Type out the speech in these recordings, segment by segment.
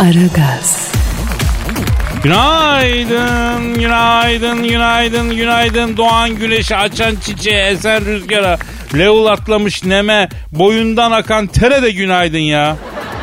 Aragaz, Günaydın, günaydın, günaydın, günaydın. Doğan güneşi açan çiçeğe, esen rüzgara, level atlamış neme, boyundan akan tere de günaydın ya.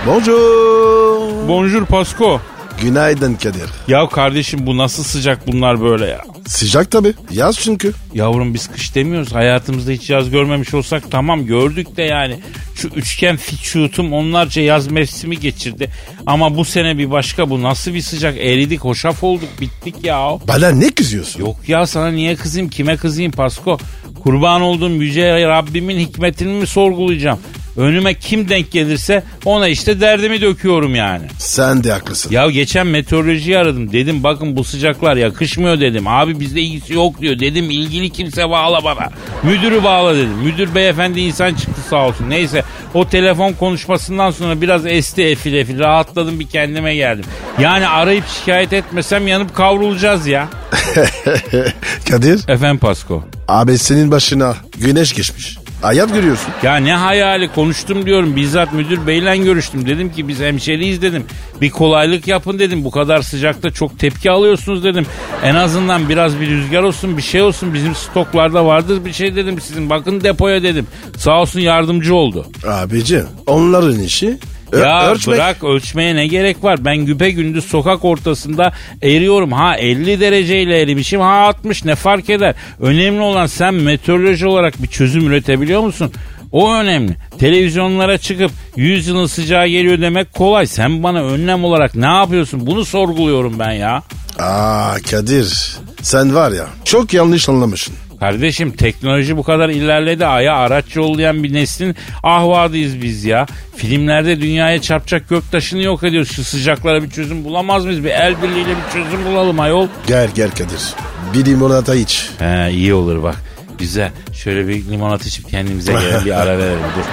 Bonjour. Bonjour Pasko. Günaydın Kadir. Ya kardeşim bu nasıl sıcak bunlar böyle ya? Sıcak tabi. Yaz çünkü. Yavrum biz kış demiyoruz. Hayatımızda hiç yaz görmemiş olsak tamam gördük de yani. Şu üçgen fiçutum onlarca yaz mevsimi geçirdi. Ama bu sene bir başka bu nasıl bir sıcak eridik hoşaf olduk bittik ya. Bana ne kızıyorsun? Yok ya sana niye kızayım kime kızayım Pasko? Kurban olduğum yüce Rabbimin hikmetini mi sorgulayacağım? Önüme kim denk gelirse ona işte derdimi döküyorum yani. Sen de haklısın. Ya geçen meteorolojiyi aradım. Dedim bakın bu sıcaklar yakışmıyor dedim. Abi bizde ilgisi yok diyor. Dedim ilgili kimse bağla bana. Müdürü bağla dedim. Müdür beyefendi insan çıktı sağ olsun. Neyse o telefon konuşmasından sonra biraz esti efil efil rahatladım bir kendime geldim. Yani arayıp şikayet etmesem yanıp kavrulacağız ya. Kadir. Efendim Pasko. Abi senin başına güneş geçmiş. Hayat görüyorsun. Ya ne hayali konuştum diyorum. Bizzat müdür beyle görüştüm. Dedim ki biz hemşeriyiz dedim. Bir kolaylık yapın dedim. Bu kadar sıcakta çok tepki alıyorsunuz dedim. En azından biraz bir rüzgar olsun bir şey olsun. Bizim stoklarda vardır bir şey dedim. Sizin bakın depoya dedim. Sağ olsun yardımcı oldu. Abici onların işi ö- Ya ölçmek. bırak ölçmeye ne gerek var? Ben güpe gündüz sokak ortasında eriyorum. Ha 50 dereceyle erimişim ha 60 ne fark eder? Önemli olan sen meteoroloji olarak bir çözüm üretebiliyor musun? O önemli. Televizyonlara çıkıp 100 yılın sıcağı geliyor demek kolay. Sen bana önlem olarak ne yapıyorsun? Bunu sorguluyorum ben ya. Aa Kadir sen var ya çok yanlış anlamışsın. Kardeşim teknoloji bu kadar ilerledi. Aya araç yollayan bir neslin ahvadıyız biz ya. Filmlerde dünyaya çarpacak göktaşını yok ediyoruz. Şu sıcaklara bir çözüm bulamaz mıyız? Bir el birliğiyle bir çözüm bulalım ayol. Gel gel Kadir. Bir limonata iç. He iyi olur bak. Güzel. Şöyle bir limonat içip kendimize gelelim bir ara verelim. Dur.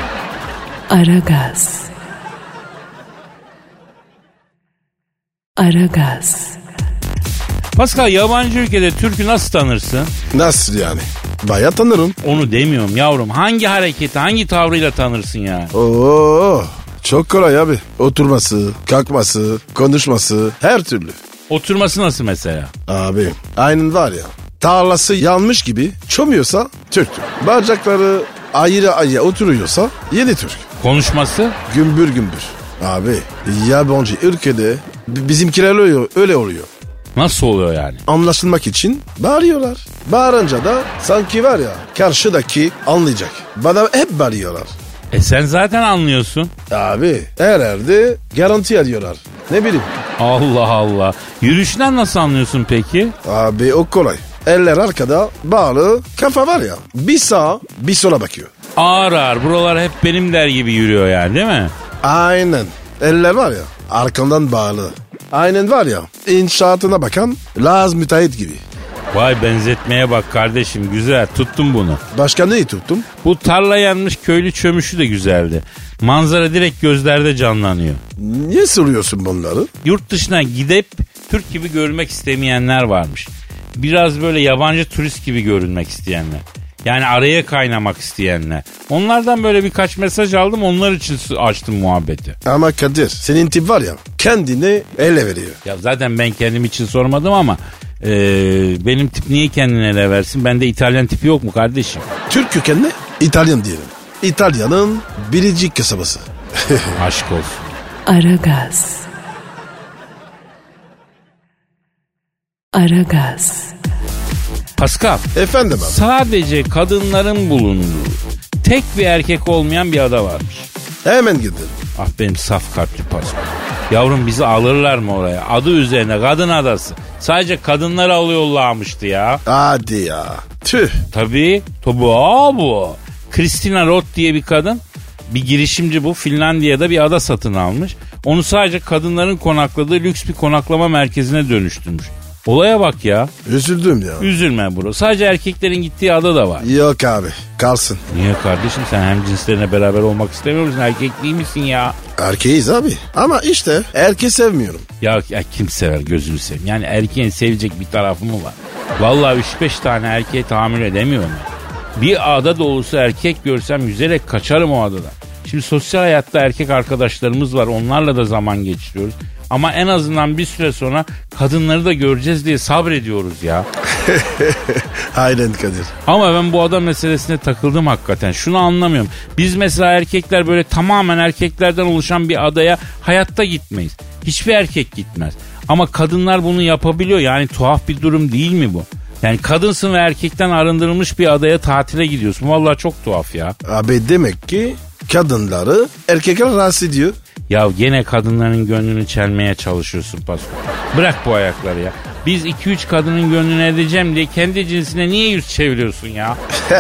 Aragaz. Aragaz, Pascal yabancı ülkede Türk'ü nasıl tanırsın? Nasıl yani? Baya tanırım. Onu demiyorum yavrum. Hangi hareketi, hangi tavrıyla tanırsın ya? Oo çok kolay abi. Oturması, kalkması, konuşması her türlü. Oturması nasıl mesela? Abi aynen var ya tarlası yanmış gibi çömüyorsa Türk. Bacakları ayrı ayrı oturuyorsa yeni Türk. Konuşması? Gümbür gümbür. Abi yabancı ülkede bizimkiler öyle, öyle oluyor. Nasıl oluyor yani? Anlaşılmak için bağırıyorlar. Bağırınca da sanki var ya karşıdaki anlayacak. Bana hep bağırıyorlar. E sen zaten anlıyorsun. Abi herhalde garanti alıyorlar. Ne bileyim. Allah Allah. Yürüyüşten nasıl anlıyorsun peki? Abi o kolay. Eller arkada bağlı kafa var ya bir sağa bir sola bakıyor. Ağır ağır buralar hep benim der gibi yürüyor yani değil mi? Aynen. Eller var ya arkandan bağlı. Aynen var ya inşaatına bakan Laz müteahhit gibi. Vay benzetmeye bak kardeşim güzel tuttum bunu. Başka neyi tuttum? Bu tarla yanmış köylü çömüşü de güzeldi. Manzara direkt gözlerde canlanıyor. Niye soruyorsun bunları? Yurt dışına gidip Türk gibi görünmek istemeyenler varmış. Biraz böyle yabancı turist gibi görünmek isteyenler. Yani araya kaynamak isteyenler. Onlardan böyle birkaç mesaj aldım onlar için açtım muhabbeti. Ama Kadir senin tip var ya kendini ele veriyor. Ya zaten ben kendim için sormadım ama e, benim tip niye kendine ele versin? Bende İtalyan tipi yok mu kardeşim? Türk kökenli İtalyan diyelim. İtalya'nın biricik kasabası. Aşk olsun. Aragaz. Aragaz. Pascal Efendim abi. sadece kadınların bulunduğu tek bir erkek olmayan bir ada varmış. Hemen gidelim. Ah benim saf kalpli Pascal. Yavrum bizi alırlar mı oraya? Adı üzerine kadın adası. Sadece kadınları alıyorlarmıştı ya. Hadi ya. Tüh. Tabii. Tabii bu. Christina Roth diye bir kadın. Bir girişimci bu Finlandiya'da bir ada satın almış. Onu sadece kadınların konakladığı lüks bir konaklama merkezine dönüştürmüş. Olaya bak ya. Üzüldüm ya. Üzülme bro. Sadece erkeklerin gittiği ada da var. Yok abi kalsın. Niye kardeşim sen hem cinslerine beraber olmak istemiyor musun? Erkek değil misin ya? Erkeğiz abi. Ama işte erkeği sevmiyorum. Ya, ya kim sever gözünü seveyim. Yani erkeğin sevecek bir tarafı mı var? Vallahi 3-5 tane erkeğe tahammül edemiyorum ya. Bir ada dolusu erkek görsem yüzerek kaçarım o adadan. Şimdi sosyal hayatta erkek arkadaşlarımız var. Onlarla da zaman geçiriyoruz. Ama en azından bir süre sonra kadınları da göreceğiz diye sabrediyoruz ya. Aynen Kadir. Ama ben bu adam meselesine takıldım hakikaten. Şunu anlamıyorum. Biz mesela erkekler böyle tamamen erkeklerden oluşan bir adaya hayatta gitmeyiz. Hiçbir erkek gitmez. Ama kadınlar bunu yapabiliyor. Yani tuhaf bir durum değil mi bu? Yani kadınsın ve erkekten arındırılmış bir adaya tatile gidiyorsun. Vallahi çok tuhaf ya. Abi demek ki kadınları erkekler rahatsız ediyor. Ya gene kadınların gönlünü çelmeye çalışıyorsun Pasko. Bırak bu ayakları ya. Biz 2-3 kadının gönlünü edeceğim diye kendi cinsine niye yüz çeviriyorsun ya?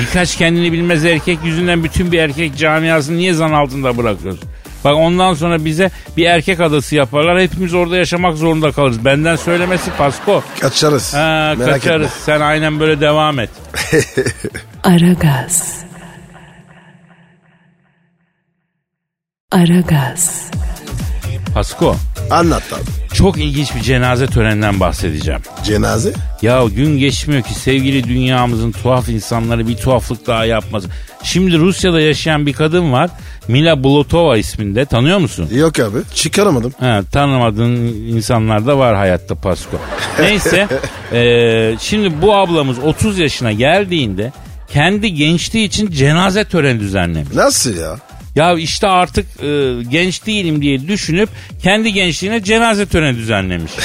Birkaç kendini bilmez erkek yüzünden bütün bir erkek camiasını niye zan altında bırakıyorsun? Bak ondan sonra bize bir erkek adası yaparlar. Hepimiz orada yaşamak zorunda kalırız. Benden söylemesi Pasko. Kaçarız. Ha, Merak kaçarız. etme. Sen aynen böyle devam et. Aragaz. Aragaz. Pasko. Anlat abi. Çok ilginç bir cenaze töreninden bahsedeceğim. Cenaze? Ya gün geçmiyor ki sevgili dünyamızın tuhaf insanları bir tuhaflık daha yapmaz. Şimdi Rusya'da yaşayan bir kadın var. Mila Bulotova isminde. Tanıyor musun? Yok abi. Çıkaramadım. Ha, tanımadığın insanlar da var hayatta Pasko. Neyse eee, şimdi bu ablamız 30 yaşına geldiğinde kendi gençliği için cenaze töreni düzenlemiş. Nasıl ya? Ya işte artık e, genç değilim diye düşünüp kendi gençliğine cenaze töreni düzenlemiş.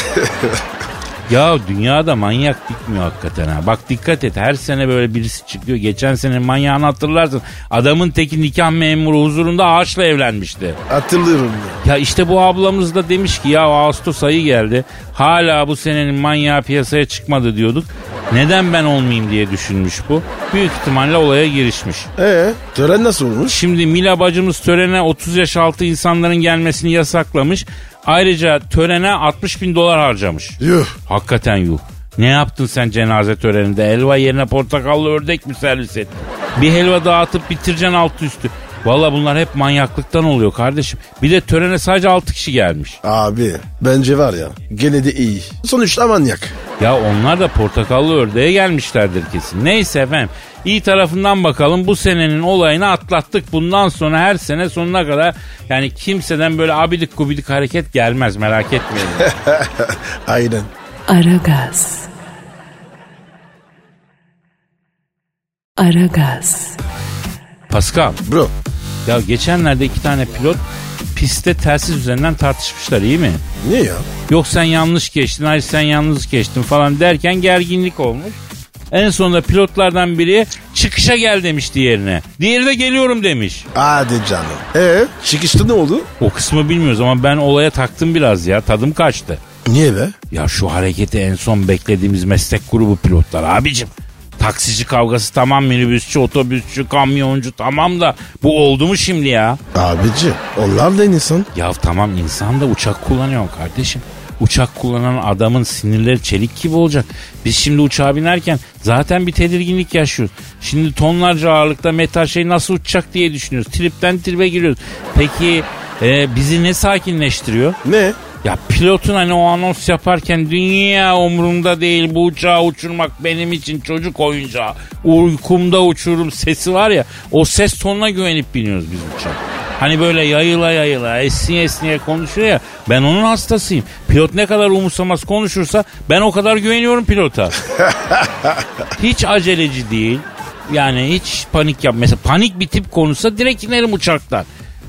ya dünyada manyak bitmiyor hakikaten ha. Bak dikkat et her sene böyle birisi çıkıyor. Geçen sene manyağını hatırlarsın. Adamın teki nikah memuru huzurunda ağaçla evlenmişti. Hatırlıyorum ya. Ya işte bu ablamız da demiş ki ya Ağustos ayı geldi. Hala bu senenin manyağı piyasaya çıkmadı diyorduk. Neden ben olmayayım diye düşünmüş bu. Büyük ihtimalle olaya girişmiş. Ee, tören nasıl olmuş? Şimdi Mila bacımız törene 30 yaş altı insanların gelmesini yasaklamış. Ayrıca törene 60 bin dolar harcamış. Yuh. Hakikaten yuh. Ne yaptın sen cenaze töreninde? Helva yerine portakallı ördek mi servis ettin? Bir helva dağıtıp bitireceksin altı üstü. Valla bunlar hep manyaklıktan oluyor kardeşim. Bir de törene sadece 6 kişi gelmiş. Abi bence var ya gene de iyi. Sonuçta manyak. Ya onlar da portakallı ördeğe gelmişlerdir kesin. Neyse efendim. İyi tarafından bakalım bu senenin olayını atlattık. Bundan sonra her sene sonuna kadar yani kimseden böyle abidik gubidik hareket gelmez merak etmeyin. Aynen. Aragaz. Aragaz. Pascal Bro ya geçenlerde iki tane pilot pistte telsiz üzerinden tartışmışlar iyi mi? niye ya? Yok sen yanlış geçtin, hayır sen yanlış geçtin falan derken gerginlik olmuş. En sonunda pilotlardan biri çıkışa gel demiş diğerine. Diğeri de geliyorum demiş. Hadi canım. Ee çıkışta ne oldu? O kısmı bilmiyoruz ama ben olaya taktım biraz ya. Tadım kaçtı. Niye be? Ya şu hareketi en son beklediğimiz meslek grubu pilotlar abicim. Taksici kavgası tamam minibüsçü, otobüsçü, kamyoncu tamam da bu oldu mu şimdi ya? Abici onlar da insan. Ya tamam insan da uçak kullanıyor kardeşim. Uçak kullanan adamın sinirleri çelik gibi olacak. Biz şimdi uçağa binerken zaten bir tedirginlik yaşıyoruz. Şimdi tonlarca ağırlıkta metal şey nasıl uçacak diye düşünüyoruz. Tripten tribe giriyoruz. Peki e, bizi ne sakinleştiriyor? Ne? Ya pilotun hani o anons yaparken dünya umurumda değil bu uçağı uçurmak benim için çocuk oyuncağı. Uykumda uçururum sesi var ya o ses tonuna güvenip biniyoruz biz uçağa. Hani böyle yayıla yayıla esniye esniye konuşuyor ya ben onun hastasıyım. Pilot ne kadar umursamaz konuşursa ben o kadar güveniyorum pilota. hiç aceleci değil. Yani hiç panik yap. Mesela panik bir tip konuşsa direkt inerim uçaktan.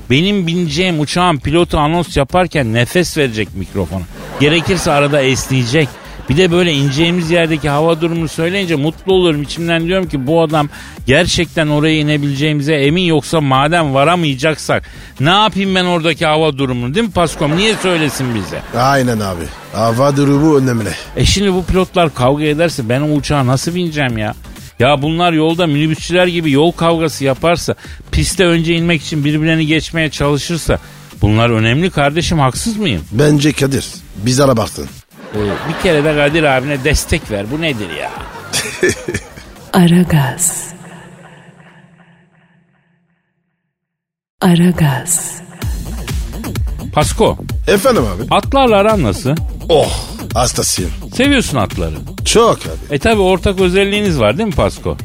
Benim bineceğim uçağın pilotu anons yaparken nefes verecek mikrofona. Gerekirse arada esneyecek. Bir de böyle ineceğimiz yerdeki hava durumunu söyleyince mutlu olurum. İçimden diyorum ki bu adam gerçekten oraya inebileceğimize emin yoksa madem varamayacaksak ne yapayım ben oradaki hava durumunu değil mi Paskom? Niye söylesin bize? Aynen abi. Hava durumu önemli. E şimdi bu pilotlar kavga ederse ben o uçağa nasıl bineceğim ya? Ya bunlar yolda minibüsçüler gibi yol kavgası yaparsa, piste önce inmek için birbirlerini geçmeye çalışırsa bunlar önemli kardeşim haksız mıyım? Bence Kadir. Biz abarttın. Ee, bir kere de Kadir abine destek ver. Bu nedir ya? Aragaz. Aragaz. Pasko, Efendim abi. atlarla aran nasıl? Oh hastasıyım. Seviyorsun atları. Çok abi. E tabi ortak özelliğiniz var değil mi Pasko?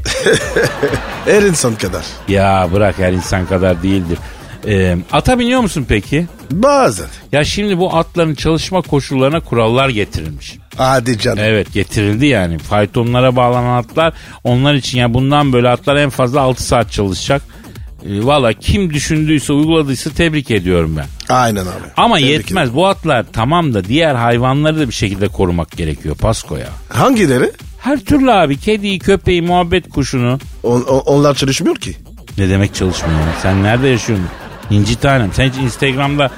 Her insan kadar. ya bırak her insan kadar değildir. Ee, ata biniyor musun peki? Bazen. Ya şimdi bu atların çalışma koşullarına kurallar getirilmiş. Hadi canım. Evet getirildi yani. Faytonlara bağlanan atlar onlar için ya bundan böyle atlar en fazla 6 saat çalışacak. Ee, Valla kim düşündüyse uyguladıysa tebrik ediyorum ben. Aynen abi. Ama Tebrik yetmez bu atlar tamam da diğer hayvanları da bir şekilde korumak gerekiyor Pasko ya. ederim. Hangileri? Her türlü abi kediyi köpeği muhabbet kuşunu. On- on- onlar çalışmıyor ki. Ne demek çalışmıyor? Sen nerede yaşıyorsun? İnci tanem. Sen hiç Instagram'da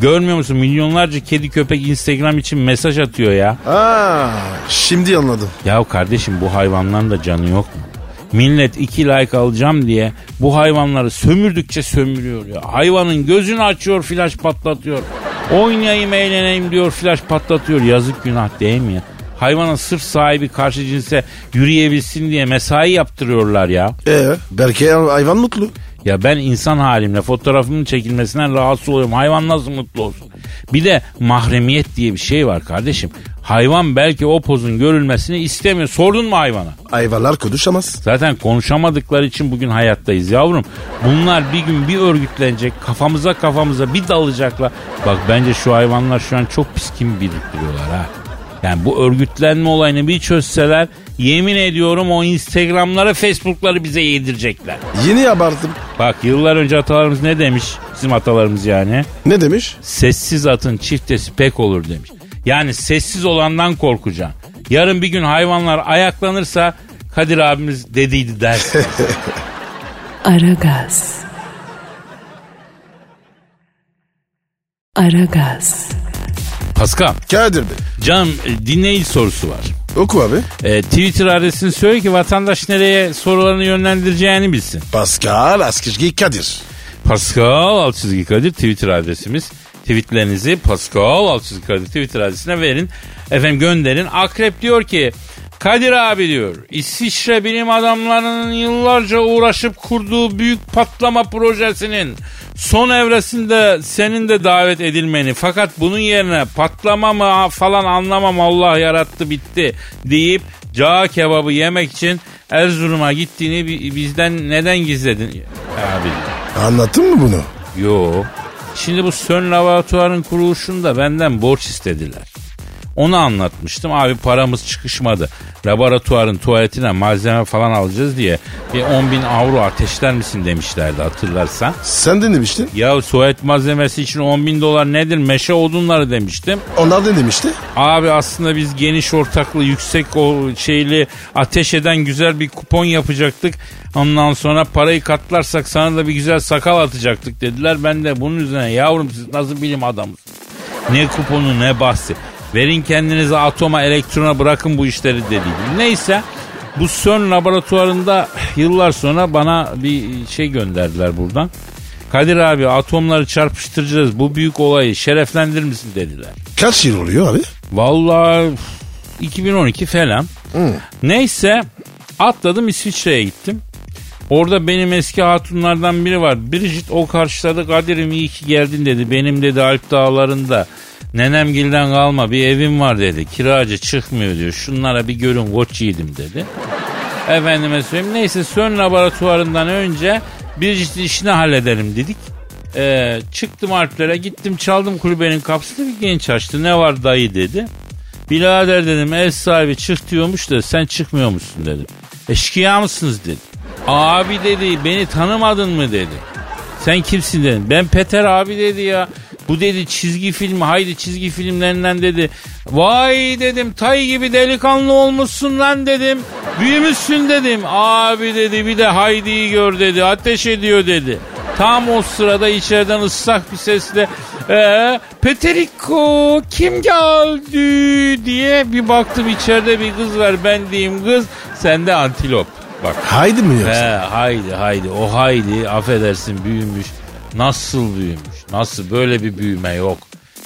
görmüyor musun? Milyonlarca kedi köpek Instagram için mesaj atıyor ya. Aa, şimdi anladım. Ya kardeşim bu hayvanların da canı yok mu? Millet iki like alacağım diye bu hayvanları sömürdükçe sömürüyor ya. Hayvanın gözünü açıyor flash patlatıyor. Oynayayım eğleneyim diyor flash patlatıyor. Yazık günah değil mi ya? Hayvana sırf sahibi karşı cinse yürüyebilsin diye mesai yaptırıyorlar ya. Ee, belki hayvan mutlu. Ya ben insan halimle fotoğrafımın çekilmesinden rahatsız oluyorum. Hayvan nasıl mutlu olsun? Bir de mahremiyet diye bir şey var kardeşim. Hayvan belki o pozun görülmesini istemiyor. Sordun mu hayvana? Hayvanlar konuşamaz. Zaten konuşamadıkları için bugün hayattayız yavrum. Bunlar bir gün bir örgütlenecek. Kafamıza kafamıza bir dalacaklar. Bak bence şu hayvanlar şu an çok pis kim biriktiriyorlar ha. Yani bu örgütlenme olayını bir çözseler yemin ediyorum o Instagram'ları Facebook'ları bize yedirecekler. Yeni abarttım. Bak yıllar önce atalarımız ne demiş? Bizim atalarımız yani. Ne demiş? Sessiz atın çiftesi pek olur demiş. Yani sessiz olandan korkacaksın. Yarın bir gün hayvanlar ayaklanırsa Kadir abimiz dediydi dersin. Aragaz. Aragaz. Pascal, Kadir Bey. canım e, dinleyici sorusu var. Oku abi. E, Twitter adresini söyle ki vatandaş nereye sorularını yönlendireceğini bilsin. Pascal Askışgi Kadir. Pascal alt çizgi Kadir Twitter adresimiz. Tweetlerinizi Pascal alt çizgi Kadir Twitter adresine verin. Efendim gönderin. Akrep diyor ki Kadir abi diyor İsviçre bilim adamlarının yıllarca uğraşıp kurduğu büyük patlama projesinin son evresinde senin de davet edilmeni fakat bunun yerine patlama mı falan anlamam Allah yarattı bitti deyip cağ kebabı yemek için Erzurum'a gittiğini bi- bizden neden gizledin abi? Anlattın mı bunu? Yo. Şimdi bu Sön Laboratuvar'ın kuruluşunda benden borç istediler. Onu anlatmıştım. Abi paramız çıkışmadı. Laboratuvarın tuvaletine malzeme falan alacağız diye bir 10 bin avro ateşler misin demişlerdi hatırlarsan. Sen de demiştin. Ya tuvalet malzemesi için 10 bin dolar nedir? Meşe odunları demiştim. Onlar da demişti. Abi aslında biz geniş ortaklı yüksek o şeyli ateş eden güzel bir kupon yapacaktık. Ondan sonra parayı katlarsak sana da bir güzel sakal atacaktık dediler. Ben de bunun üzerine yavrum siz nasıl bilim adamısınız? Ne kuponu ne bahsi. Verin kendinizi atoma elektrona bırakın bu işleri dediydim. Neyse bu CERN laboratuvarında yıllar sonra bana bir şey gönderdiler buradan. Kadir abi atomları çarpıştıracağız bu büyük olayı şereflendirir misin dediler. Kaç yıl oluyor abi? Vallahi 2012 falan. Neyse atladım İsviçre'ye gittim. Orada benim eski hatunlardan biri var. Bridget o karşıladı Kadir'im iyi ki geldin dedi. Benim dedi Alp dağlarında nenemgilden kalma bir evim var dedi. Kiracı çıkmıyor diyor. Şunlara bir görün koç yiğidim dedi. Efendime söyleyeyim. Neyse Sön laboratuvarından önce Bridget'in işini halledelim dedik. Ee, çıktım Alplere gittim çaldım kulübenin kapısını bir genç açtı. Ne var dayı dedi. Birader dedim ev sahibi çık diyormuş da sen çıkmıyor musun dedim. Eşkıya mısınız dedi. Abi dedi beni tanımadın mı dedi. Sen kimsin dedim. Ben Peter abi dedi ya. Bu dedi çizgi film haydi çizgi filmlerinden dedi. Vay dedim tay gibi delikanlı olmuşsun lan dedim. Büyümüşsün dedim. Abi dedi bir de Haydi'yi gör dedi. Ateş ediyor dedi. Tam o sırada içeriden ıssak bir sesle ee, Peteriko kim geldi diye bir baktım içeride bir kız var ben diyeyim kız sende antilop. bak. Haydi mi yoksa? He haydi haydi o haydi affedersin büyümüş. Nasıl büyümüş? Nasıl böyle bir büyüme yok.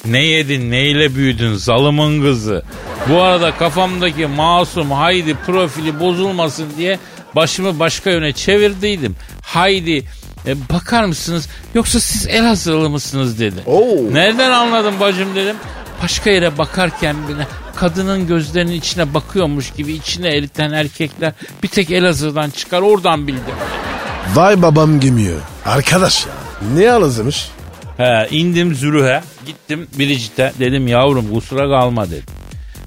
Ne yedin neyle büyüdün zalımın kızı. Bu arada kafamdaki masum haydi profili bozulmasın diye başımı başka yöne çevirdiydim. Haydi e, bakar mısınız yoksa siz Elazığlı mısınız dedi. Oo. Nereden anladın bacım dedim. Başka yere bakarken bile kadının gözlerinin içine bakıyormuş gibi içine eriten erkekler bir tek Elazığ'dan çıkar oradan bildim. Vay babam gemiyor. Arkadaş ya. Ne alızmış? He, indim Zürühe gittim Biricik'te dedim yavrum kusura kalma dedim.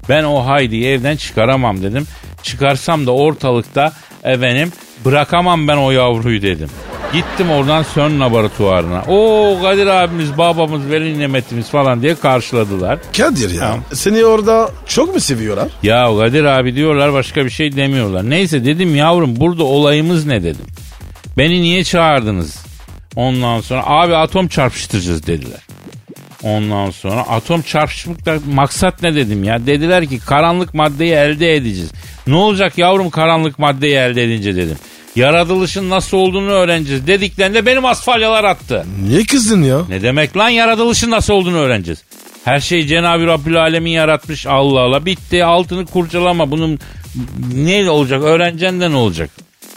Ben o Haydi'yi evden çıkaramam dedim. Çıkarsam da ortalıkta efendim bırakamam ben o yavruyu dedim. Gittim oradan Sön laboratuvarına. O Kadir abimiz, babamız, veli nimetimiz falan diye karşıladılar. Kadir ya. Tamam. Seni orada çok mu seviyorlar? Ya Kadir abi diyorlar başka bir şey demiyorlar. Neyse dedim yavrum burada olayımız ne dedim. Beni niye çağırdınız? Ondan sonra abi atom çarpıştıracağız dediler. Ondan sonra atom çarpışmakta maksat ne dedim ya? Dediler ki karanlık maddeyi elde edeceğiz. Ne olacak yavrum karanlık maddeyi elde edince dedim. Yaratılışın nasıl olduğunu öğreneceğiz dediklerinde benim asfalyalar attı. Niye kızdın ya? Ne demek lan yaratılışın nasıl olduğunu öğreneceğiz. Her şeyi Cenab-ı Rabbül Alemin yaratmış Allah Allah. Bitti altını kurcalama bunun ne olacak öğreneceksin de ne olacak.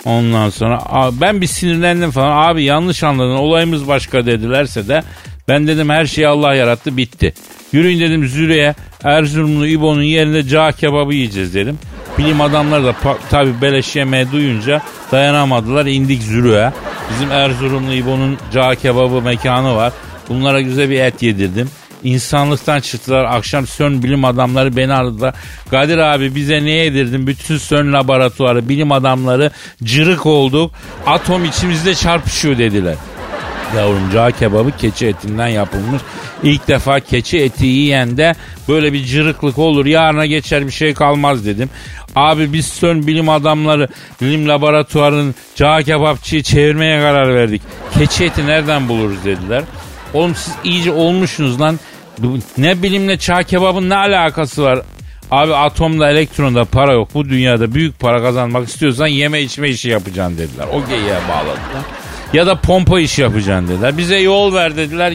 Ondan sonra "Aa, ben bir sinirlendim falan. Abi yanlış anladın olayımız başka dedilerse de ben dedim her şeyi Allah yarattı bitti. Yürüyün dedim Züriye Erzurumlu İbo'nun yerinde cağ kebabı yiyeceğiz dedim. Bilim adamları da tabi beleş yemeği duyunca dayanamadılar indik Zürüye. Bizim Erzurumlu İbo'nun cağ kebabı mekanı var. Bunlara güzel bir et yedirdim. İnsanlıktan çıktılar. Akşam Sön bilim adamları beni aradılar. Kadir abi bize ne yedirdin? Bütün Sön laboratuvarı bilim adamları cırık olduk. Atom içimizde çarpışıyor dediler. Yavrum cağ kebabı keçi etinden yapılmış. İlk defa keçi eti yiyen de böyle bir cırıklık olur. Yarına geçer bir şey kalmaz dedim. Abi biz Sön bilim adamları bilim laboratuvarının cağ kebapçıyı çevirmeye karar verdik. Keçi eti nereden buluruz dediler. Oğlum siz iyice olmuşsunuz lan. Ne bilimle çağ kebabın ne alakası var? Abi atomda elektronda para yok. Bu dünyada büyük para kazanmak istiyorsan yeme içme işi yapacaksın dediler. O geyiğe bağladılar. Ya da pompa işi yapacaksın dediler. Bize yol ver dediler.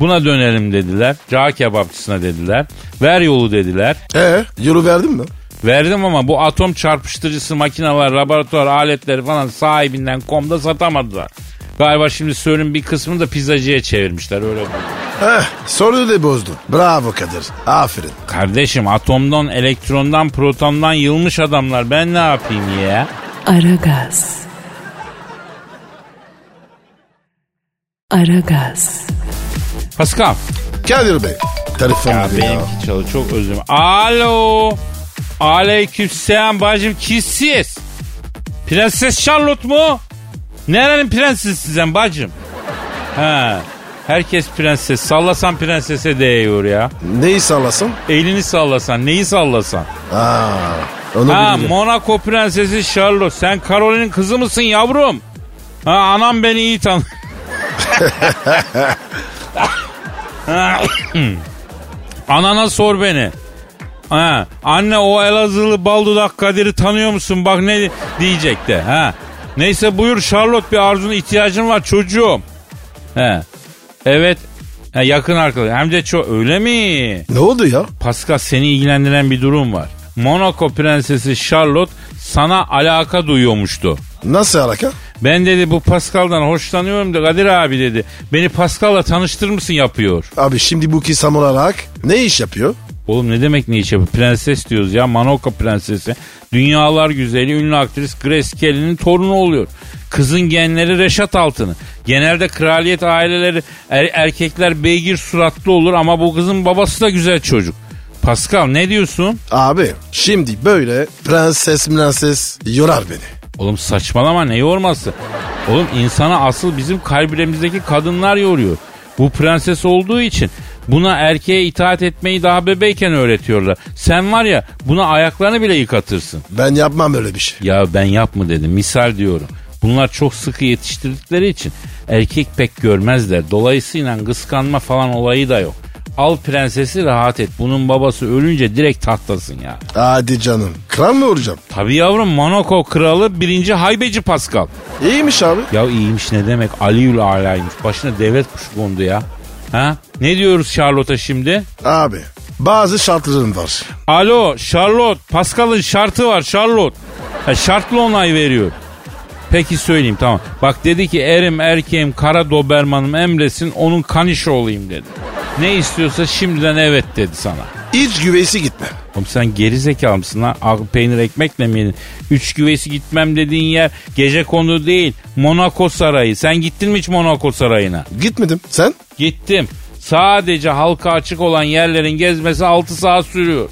Buna dönelim dediler. Cağ kebapçısına dediler. Ver yolu dediler. Ee, yolu verdin mi? Verdim ama bu atom çarpıştırıcısı makineler, laboratuvar aletleri falan sahibinden komda satamadılar. Galiba şimdi sörün bir kısmını da pizzacıya çevirmişler öyle bu. Eh, soruyu da bozdun. Bravo Kadir. Aferin. Kardeşim atomdan, elektrondan, protondan yılmış adamlar. Ben ne yapayım ya? Aragaz. Aragaz. Pascal. Kadir Bey. Telefon Ya benimki çalıyor çok özür. Alo. Aleykümselam bacım kissiz. Prenses Charlotte mu? Nerenin prensesi sen bacım? Ha. Herkes prenses. Sallasan prensese değiyor ya. Neyi sallasın? Elini sallasan, neyi sallasan? Aa, onu Ha bilirim. Monaco prensesi Charlotte. Sen Caroline'in kızı mısın yavrum? Ha anam beni iyi tan. Anana sor beni. Ha, anne o Elazığlı baldudak Kadir'i tanıyor musun? Bak ne diyecek de. Ha. Neyse buyur Charlotte bir arzuna ihtiyacın var çocuğum. He. Evet. Ha, yakın arkadaş. Hem de çok öyle mi? Ne oldu ya? Pascal seni ilgilendiren bir durum var. Monaco prensesi Charlotte sana alaka duyuyormuştu. Nasıl alaka? Ben dedi bu Pascal'dan hoşlanıyorum da Kadir abi dedi. Beni Pascal'la tanıştırır mısın yapıyor. Abi şimdi bu kisam olarak ne iş yapıyor? Oğlum ne demek yapıyor? Prenses diyoruz ya Monaco prensesi. Dünyalar güzeli ünlü aktris Grace Kelly'nin torunu oluyor. Kızın genleri Reşat Altın'ı. Genelde kraliyet aileleri er- erkekler beygir suratlı olur ama bu kızın babası da güzel çocuk. Pascal ne diyorsun? Abi şimdi böyle prenses prenses yorar beni. Oğlum saçmalama ne yorması? Oğlum insana asıl bizim kalbimizdeki kadınlar yoruyor. Bu prenses olduğu için buna erkeğe itaat etmeyi daha bebeyken öğretiyorlar. Sen var ya buna ayaklarını bile yıkatırsın. Ben yapmam öyle bir şey. Ya ben yapma dedim misal diyorum. Bunlar çok sıkı yetiştirdikleri için erkek pek görmezler. Dolayısıyla kıskanma falan olayı da yok. Al prensesi rahat et. Bunun babası ölünce direkt tahtasın ya. Hadi canım. Kral mı olacağım? Tabii yavrum Monaco kralı birinci haybeci Pascal. İyiymiş abi. Ya iyiymiş ne demek Aliül Ala'ymış. Başına devlet kuşu kondu ya. Ha? Ne diyoruz Charlotte'a şimdi? Abi bazı şartlarım var. Alo Charlotte. Pascal'ın şartı var Charlotte. Ha, şartlı onay veriyor. Peki söyleyeyim tamam. Bak dedi ki erim erkeğim kara dobermanım emresin onun kanişi olayım dedi. Ne istiyorsa şimdiden evet dedi sana. Hiç güveysi gitme. Oğlum sen geri zekalı mısın lan? Ak- Peynir ekmekle mi yedin? Üç güveysi gitmem dediğin yer gece konu değil. Monaco Sarayı. Sen gittin mi hiç Monaco Sarayı'na? Gitmedim. Sen? Gittim. Sadece halka açık olan yerlerin gezmesi 6 saat sürüyor.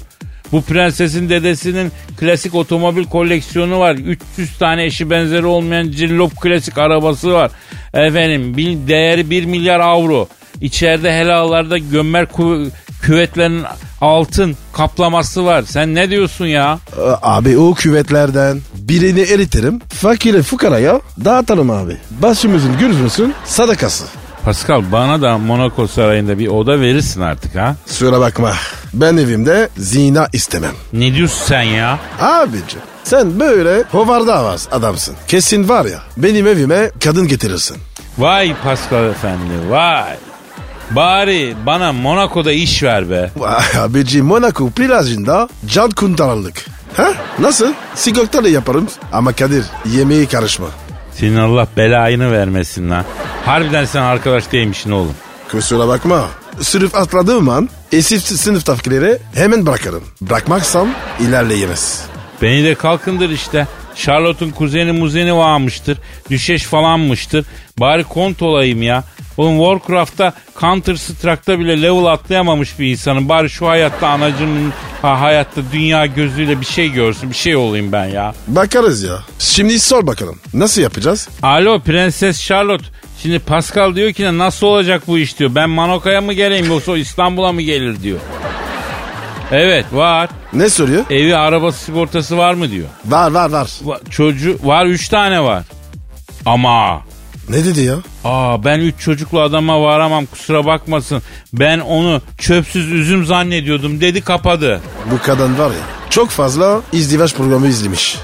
Bu prensesin dedesinin klasik otomobil koleksiyonu var. 300 tane eşi benzeri olmayan cillop klasik arabası var. Efendim bil, değeri 1 milyar avro. İçeride helalarda gömmer kü- küvetlerin altın kaplaması var. Sen ne diyorsun ya? Aa, Abi o küvetlerden birini eritirim. Fakire fukaraya dağıtarım abi. Başımızın gözümüzün sadakası. Pascal bana da Monaco Sarayı'nda bir oda verirsin artık ha. Şuna bakma. Ben evimde zina istemem. Ne diyorsun sen ya? Abici sen böyle hovarda avaz adamsın. Kesin var ya benim evime kadın getirirsin. Vay Pascal efendi vay. Bari bana Monaco'da iş ver be. Vay abici Monaco plajında can kuntarlık. Ha? Nasıl? Sigortalı yaparım. Ama Kadir yemeği karışma. Senin Allah belayını vermesin lan. Harbiden sen arkadaş değilmişsin oğlum. Kusura bakma. Sınıf atladığım an esif sınıftakileri hemen bırakırım. Bırakmazsam ilerleyemez. Beni de kalkındır işte. Charlotte'un kuzeni muzeni varmıştır. Düşeş falanmıştır. Bari kont olayım ya. Oğlum Warcraft'ta Counter Strike'da bile level atlayamamış bir insanın. Bari şu hayatta anacımın ha, hayatta dünya gözüyle bir şey görsün. Bir şey olayım ben ya. Bakarız ya. Şimdi sor bakalım. Nasıl yapacağız? Alo Prenses Charlotte. Şimdi Pascal diyor ki nasıl olacak bu iş diyor. Ben Manoka'ya mı geleyim yoksa İstanbul'a mı gelir diyor. Evet var. Ne soruyor? Evi arabası sigortası var mı diyor. Var var var. Va- çocuğu var üç tane var. Ama Ne dedi ya? aa ben üç çocuklu adama varamam kusura bakmasın. Ben onu çöpsüz üzüm zannediyordum dedi kapadı. Bu kadın var ya çok fazla izdivaç programı izlemiş.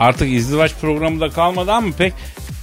Artık izdivaç programı da kalmadı ama pek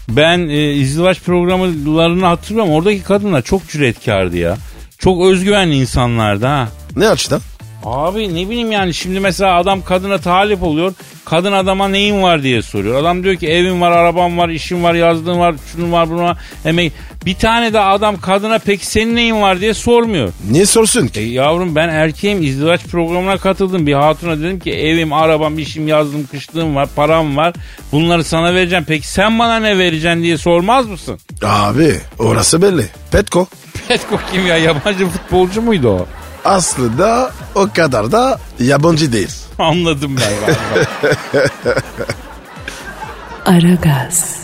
ben e, izdivaç programlarını hatırlıyorum. Oradaki kadınlar çok cüretkardı ya. Çok özgüvenli insanlardı ha. Ne açıdan? Abi ne bileyim yani şimdi mesela adam kadına talip oluyor. Kadın adama neyin var diye soruyor. Adam diyor ki evim var, arabam var, işim var, yazdığım var, şunun var, bunun var. Emek. Bir tane de adam kadına peki senin neyin var diye sormuyor. Niye sorsun E, ki? yavrum ben erkeğim izdivaç programına katıldım. Bir hatuna dedim ki evim, arabam, işim, yazdım, kışlığım var, param var. Bunları sana vereceğim. Peki sen bana ne vereceksin diye sormaz mısın? Abi orası belli. Petko. Petko kim ya? Yabancı futbolcu muydu o? Aslında o kadar da yabancı değil. Anladım ben. Aragaz.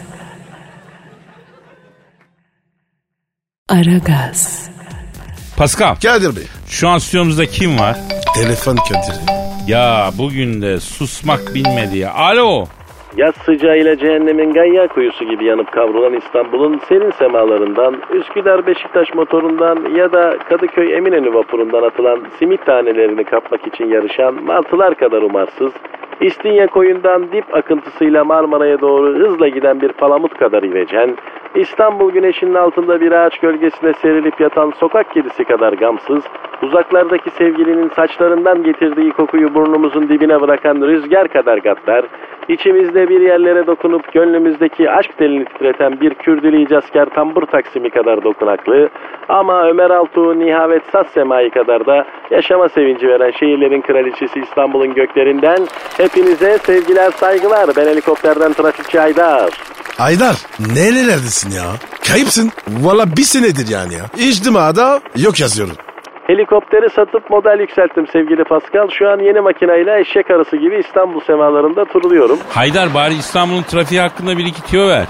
Aragaz. Pascal Kadir Bey. şu an stüdyomuzda kim var? Telefon Kadir. Ya bugün de susmak bilmedi ya. Alo. Yaz sıcağıyla cehennemin gayya kuyusu gibi yanıp kavrulan İstanbul'un serin semalarından, Üsküdar Beşiktaş motorundan ya da Kadıköy Eminönü vapurundan atılan simit tanelerini kapmak için yarışan martılar kadar umarsız, İstinye koyundan dip akıntısıyla Marmara'ya doğru hızla giden bir palamut kadar ivecen, İstanbul güneşinin altında bir ağaç gölgesine serilip yatan sokak kedisi kadar gamsız, uzaklardaki sevgilinin saçlarından getirdiği kokuyu burnumuzun dibine bırakan rüzgar kadar gaddar, içimizde bir yerlere dokunup gönlümüzdeki aşk telini titreten bir Kürdili icazkar tambur taksimi kadar dokunaklı, ama Ömer Altuğ Nihavet Saz Semai kadar da yaşama sevinci veren şehirlerin kraliçesi İstanbul'un göklerinden hepinize sevgiler saygılar. Ben helikopterden trafikçi Aydar. Aydar nerelerdesin ya? Kayıpsın. Valla bir senedir yani ya. İçtimada yok yazıyorum. Helikopteri satıp model yükselttim sevgili Pascal. Şu an yeni makineyle eşek arısı gibi İstanbul semalarında turluyorum. Haydar bari İstanbul'un trafiği hakkında bir iki tüyo ver.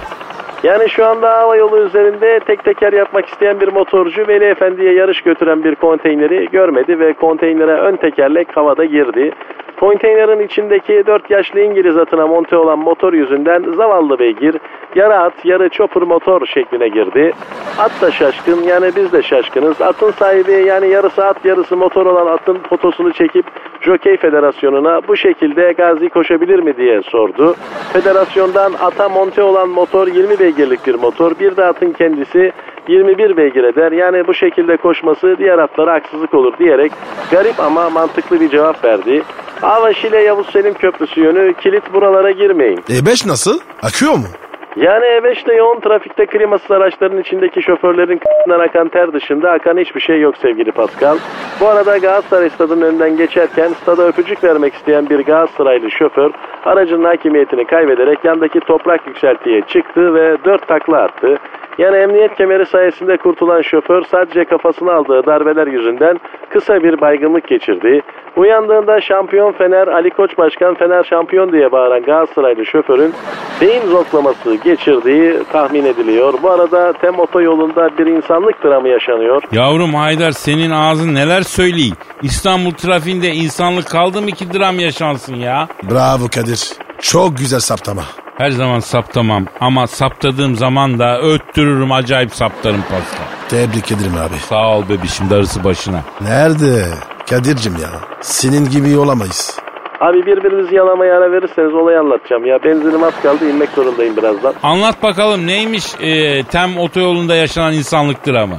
Yani şu anda hava yolu üzerinde tek teker yapmak isteyen bir motorcu Veli Efendi'ye yarış götüren bir konteyneri görmedi ve konteynere ön tekerlek havada girdi. Konteynerin içindeki 4 yaşlı İngiliz atına monte olan motor yüzünden zavallı beygir yarı at yarı chopper motor şekline girdi. At da şaşkın yani biz de şaşkınız. Atın sahibi yani yarısı at yarısı motor olan atın fotosunu çekip Jokey Federasyonu'na bu şekilde Gazi koşabilir mi diye sordu. Federasyondan ata monte olan motor 20 beygirlik bir motor. Bir de atın kendisi 21 beygir eder. Yani bu şekilde koşması diğer atlara haksızlık olur diyerek garip ama mantıklı bir cevap verdi. Hava Şile Yavuz Selim Köprüsü yönü kilit buralara girmeyin. E5 nasıl? Akıyor mu? Yani E5'te yoğun trafikte klimasız araçların içindeki şoförlerin k***den akan ter dışında akan hiçbir şey yok sevgili Pascal. Bu arada Galatasaray stadının önünden geçerken stada öpücük vermek isteyen bir Galatasaraylı şoför aracın hakimiyetini kaybederek yandaki toprak yükseltiye çıktı ve dört takla attı. Yani emniyet kemeri sayesinde kurtulan şoför sadece kafasına aldığı darbeler yüzünden kısa bir baygınlık geçirdi. Uyandığında şampiyon Fener Ali Koç Başkan Fener şampiyon diye bağıran Galatasaraylı şoförün beyin zoklaması geçirdiği tahmin ediliyor. Bu arada Tem otoyolunda bir insanlık dramı yaşanıyor. Yavrum Haydar senin ağzın neler söyleyeyim. İstanbul trafiğinde insanlık kaldı mı ki dram yaşansın ya? Bravo Kadir. Çok güzel saptama. Her zaman saptamam ama saptadığım zaman da öttürürüm acayip saptarım Pascal. Tebrik ederim abi. Sağ ol bebişim darısı başına. Nerede? Kadir'cim ya. Senin gibi olamayız. Abi birbirinizi yalamaya ara verirseniz olayı anlatacağım ya. Benzinim az kaldı inmek zorundayım birazdan. Anlat bakalım neymiş e, Tem otoyolunda yaşanan insanlık dramı?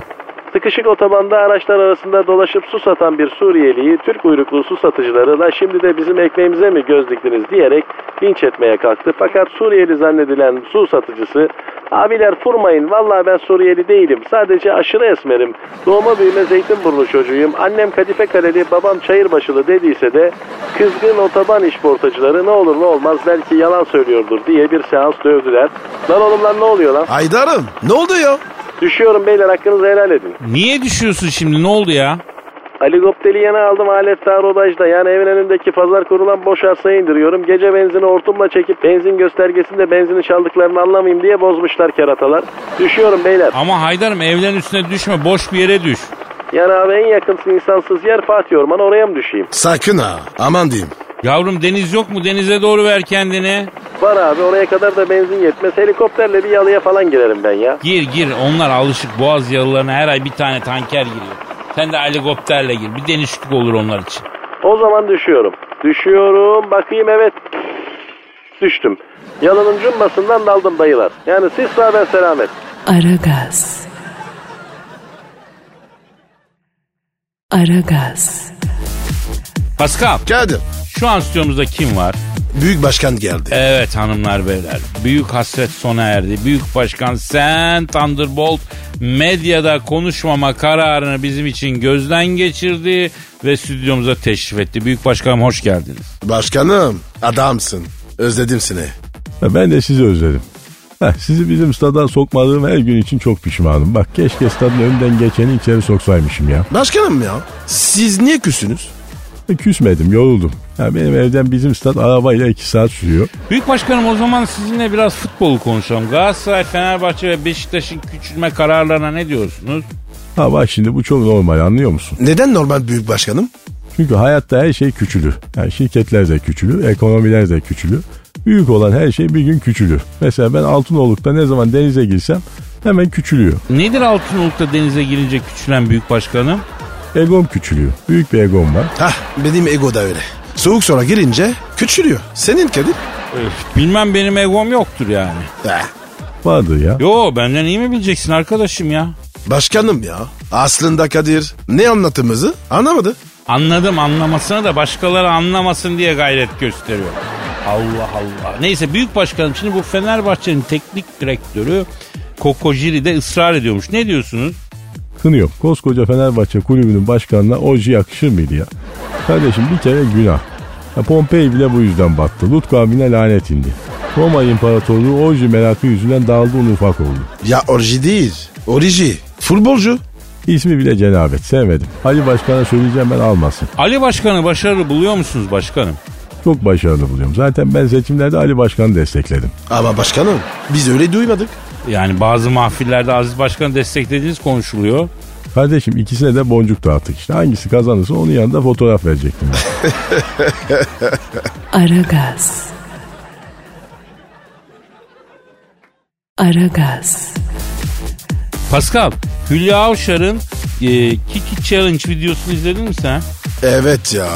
Sıkışık otobanda araçlar arasında dolaşıp su satan bir Suriyeliyi Türk uyruklu su satıcıları da şimdi de bizim ekmeğimize mi göz diktiniz diyerek linç etmeye kalktı. Fakat Suriyeli zannedilen su satıcısı abiler furmayın vallahi ben Suriyeli değilim sadece aşırı esmerim doğma büyüme Zeytinburnu çocuğuyum annem kadife kaleli babam çayırbaşılı dediyse de kızgın otoban işportacıları ne olur ne olmaz belki yalan söylüyordur diye bir seans dövdüler. Lan oğlum lan ne oluyor lan? Haydar'ım ne oldu ya? Düşüyorum beyler hakkınızı helal edin. Niye düşüyorsun şimdi ne oldu ya? Helikopteri yeni aldım alet rodajda. Yani evin önündeki pazar kurulan boş arsaya indiriyorum. Gece benzini hortumla çekip benzin göstergesinde benzini çaldıklarını anlamayayım diye bozmuşlar keratalar. Düşüyorum beyler. Ama Haydar'ım evlerin üstüne düşme boş bir yere düş. Yani abi en yakın insansız yer Fatih Orman oraya mı düşeyim? Sakın ha. Aman diyeyim. Yavrum deniz yok mu denize doğru ver kendini. Var abi oraya kadar da benzin yetmez. Helikopterle bir yalıya falan girerim ben ya. Gir gir onlar alışık boğaz yalılarına her ay bir tane tanker giriyor. Sen de helikopterle gir bir denişlik olur onlar için. O zaman düşüyorum. Düşüyorum bakayım evet. Düştüm. Yalının cumbasından daldım dayılar. Yani siz sağ ben selamet. Aragaz. Aragaz. Pascal Kadir. Şu an stüdyomuzda kim var? Büyük başkan geldi. Evet hanımlar beyler. Büyük hasret sona erdi. Büyük başkan sen Thunderbolt medyada konuşmama kararını bizim için gözden geçirdi ve stüdyomuza teşrif etti. Büyük başkanım hoş geldiniz. Başkanım adamsın. Özledim seni. Ben de sizi özledim. Heh, sizi bizim stada sokmadığım her gün için çok pişmanım. Bak keşke stadın önünden geçeni içeri soksaymışım ya. Başkanım ya siz niye küsünüz? Küsmedim, yoruldum. Ya benim evden bizim stat arabayla iki saat sürüyor. Büyük başkanım o zaman sizinle biraz futbolu konuşalım. Galatasaray, Fenerbahçe ve Beşiktaş'ın küçülme kararlarına ne diyorsunuz? Ha bak şimdi bu çok normal anlıyor musun? Neden normal büyük başkanım? Çünkü hayatta her şey küçülür. Yani şirketler de küçülür, ekonomiler de küçülür. Büyük olan her şey bir gün küçülür. Mesela ben Altınoluk'ta ne zaman denize girsem hemen küçülüyor. Nedir Altınoluk'ta denize girince küçülen büyük başkanım? Egom küçülüyor. Büyük bir egom var. Hah benim ego da öyle. Soğuk sonra girince küçülüyor. Senin Kadir? Öf, bilmem benim egom yoktur yani. Eh, Vardır ya. Yo benden iyi mi bileceksin arkadaşım ya? başkanım ya. Aslında Kadir ne anlatımızı anlamadı. Anladım anlamasını da başkaları anlamasın diye gayret gösteriyor. Allah Allah. Neyse büyük başkanım şimdi bu Fenerbahçe'nin teknik direktörü Kokojiri de ısrar ediyormuş. Ne diyorsunuz? Kınıyor. Koskoca Fenerbahçe kulübünün başkanına oji yakışır mıydı ya? Kardeşim bir kere günah. Ya Pompei bile bu yüzden battı. Lut kavmine lanet indi. Roma İmparatorluğu oji merakı yüzünden dağıldı un ufak oldu. Ya orji değil. Oriji. Futbolcu. İsmi bile cenabet sevmedim. Ali Başkan'a söyleyeceğim ben almasın. Ali Başkan'ı başarılı buluyor musunuz başkanım? Çok başarılı buluyorum. Zaten ben seçimlerde Ali Başkan'ı destekledim. Ama başkanım biz öyle duymadık. Yani bazı mahfillerde Aziz Başkan'ı desteklediğiniz konuşuluyor. Kardeşim ikisine de boncuk dağıttık işte. Hangisi kazanırsa onun yanında fotoğraf verecektim. Aragaz. Aragaz. Pascal, Hülya Avşar'ın e, Kiki Challenge videosunu izledin mi sen? Evet ya.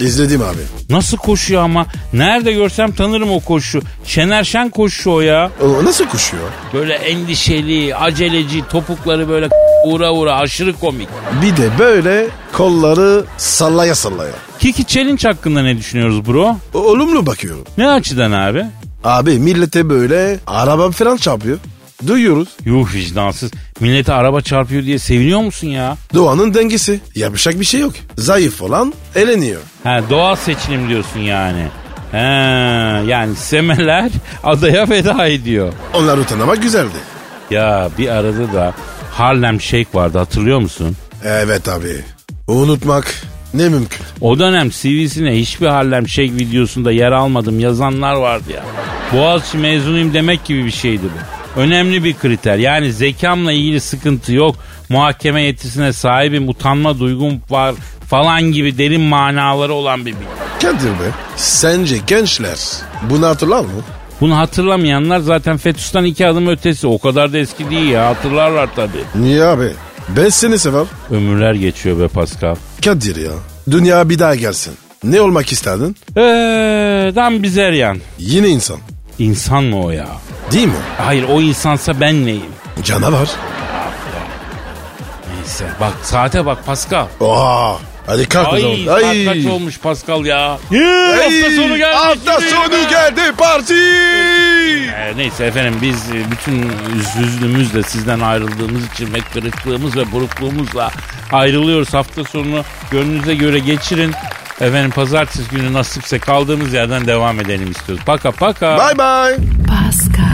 İzledim abi. Nasıl koşuyor ama? Nerede görsem tanırım o koşu. Şener Şen koşu o ya. O nasıl koşuyor? Böyle endişeli, aceleci, topukları böyle uğra uğra aşırı komik. Bir de böyle kolları sallaya sallaya. Kiki Challenge hakkında ne düşünüyoruz bro? O- Olumlu bakıyorum. Ne açıdan abi? Abi millete böyle araba falan çarpıyor. Duyuyoruz. Yuh vicdansız. Millete araba çarpıyor diye seviniyor musun ya? Doğanın dengesi. Yapacak bir şey yok. Zayıf olan eleniyor. Ha doğal seçilim diyorsun yani. He, yani semeler adaya veda ediyor. Onları tanımak güzeldi. Ya bir arada da Harlem Shake vardı hatırlıyor musun? Evet abi. Unutmak ne mümkün. O dönem CV'sine hiçbir Harlem Shake videosunda yer almadım yazanlar vardı ya. Boğaziçi mezunuyum demek gibi bir şeydi bu. Önemli bir kriter. Yani zekamla ilgili sıkıntı yok. Muhakeme yetisine sahibim, utanma duygum var falan gibi derin manaları olan bir bilgi. Kadir be. Sence gençler bunu hatırlar mı? Bunu hatırlamayanlar zaten Fetus'tan iki adım ötesi. O kadar da eski değil ya hatırlarlar tabii. Niye abi? Ben seni sever. Ömürler geçiyor be Pascal. Kadir ya. Dünya bir daha gelsin. Ne olmak isterdin? Eee Dan Bizeryan. Yine insan. İnsan mı o ya? Değil mi? Hayır o insansa ben neyim? Canavar. Neyse bak saate bak Pascal. Oha. Hadi kalk o Ay zaman. saat Ay. kaç olmuş Pascal ya? Ay. hafta sonu geldi. Hafta sonu geldi parti. Ee, neyse efendim biz e, bütün hüznümüzle sizden ayrıldığımız için ve kırıklığımız ve burukluğumuzla ayrılıyoruz. Hafta sonunu gönlünüze göre geçirin. Efendim pazartesi günü nasipse kaldığımız yerden devam edelim istiyoruz. Paka paka. Bye bye. Pascal,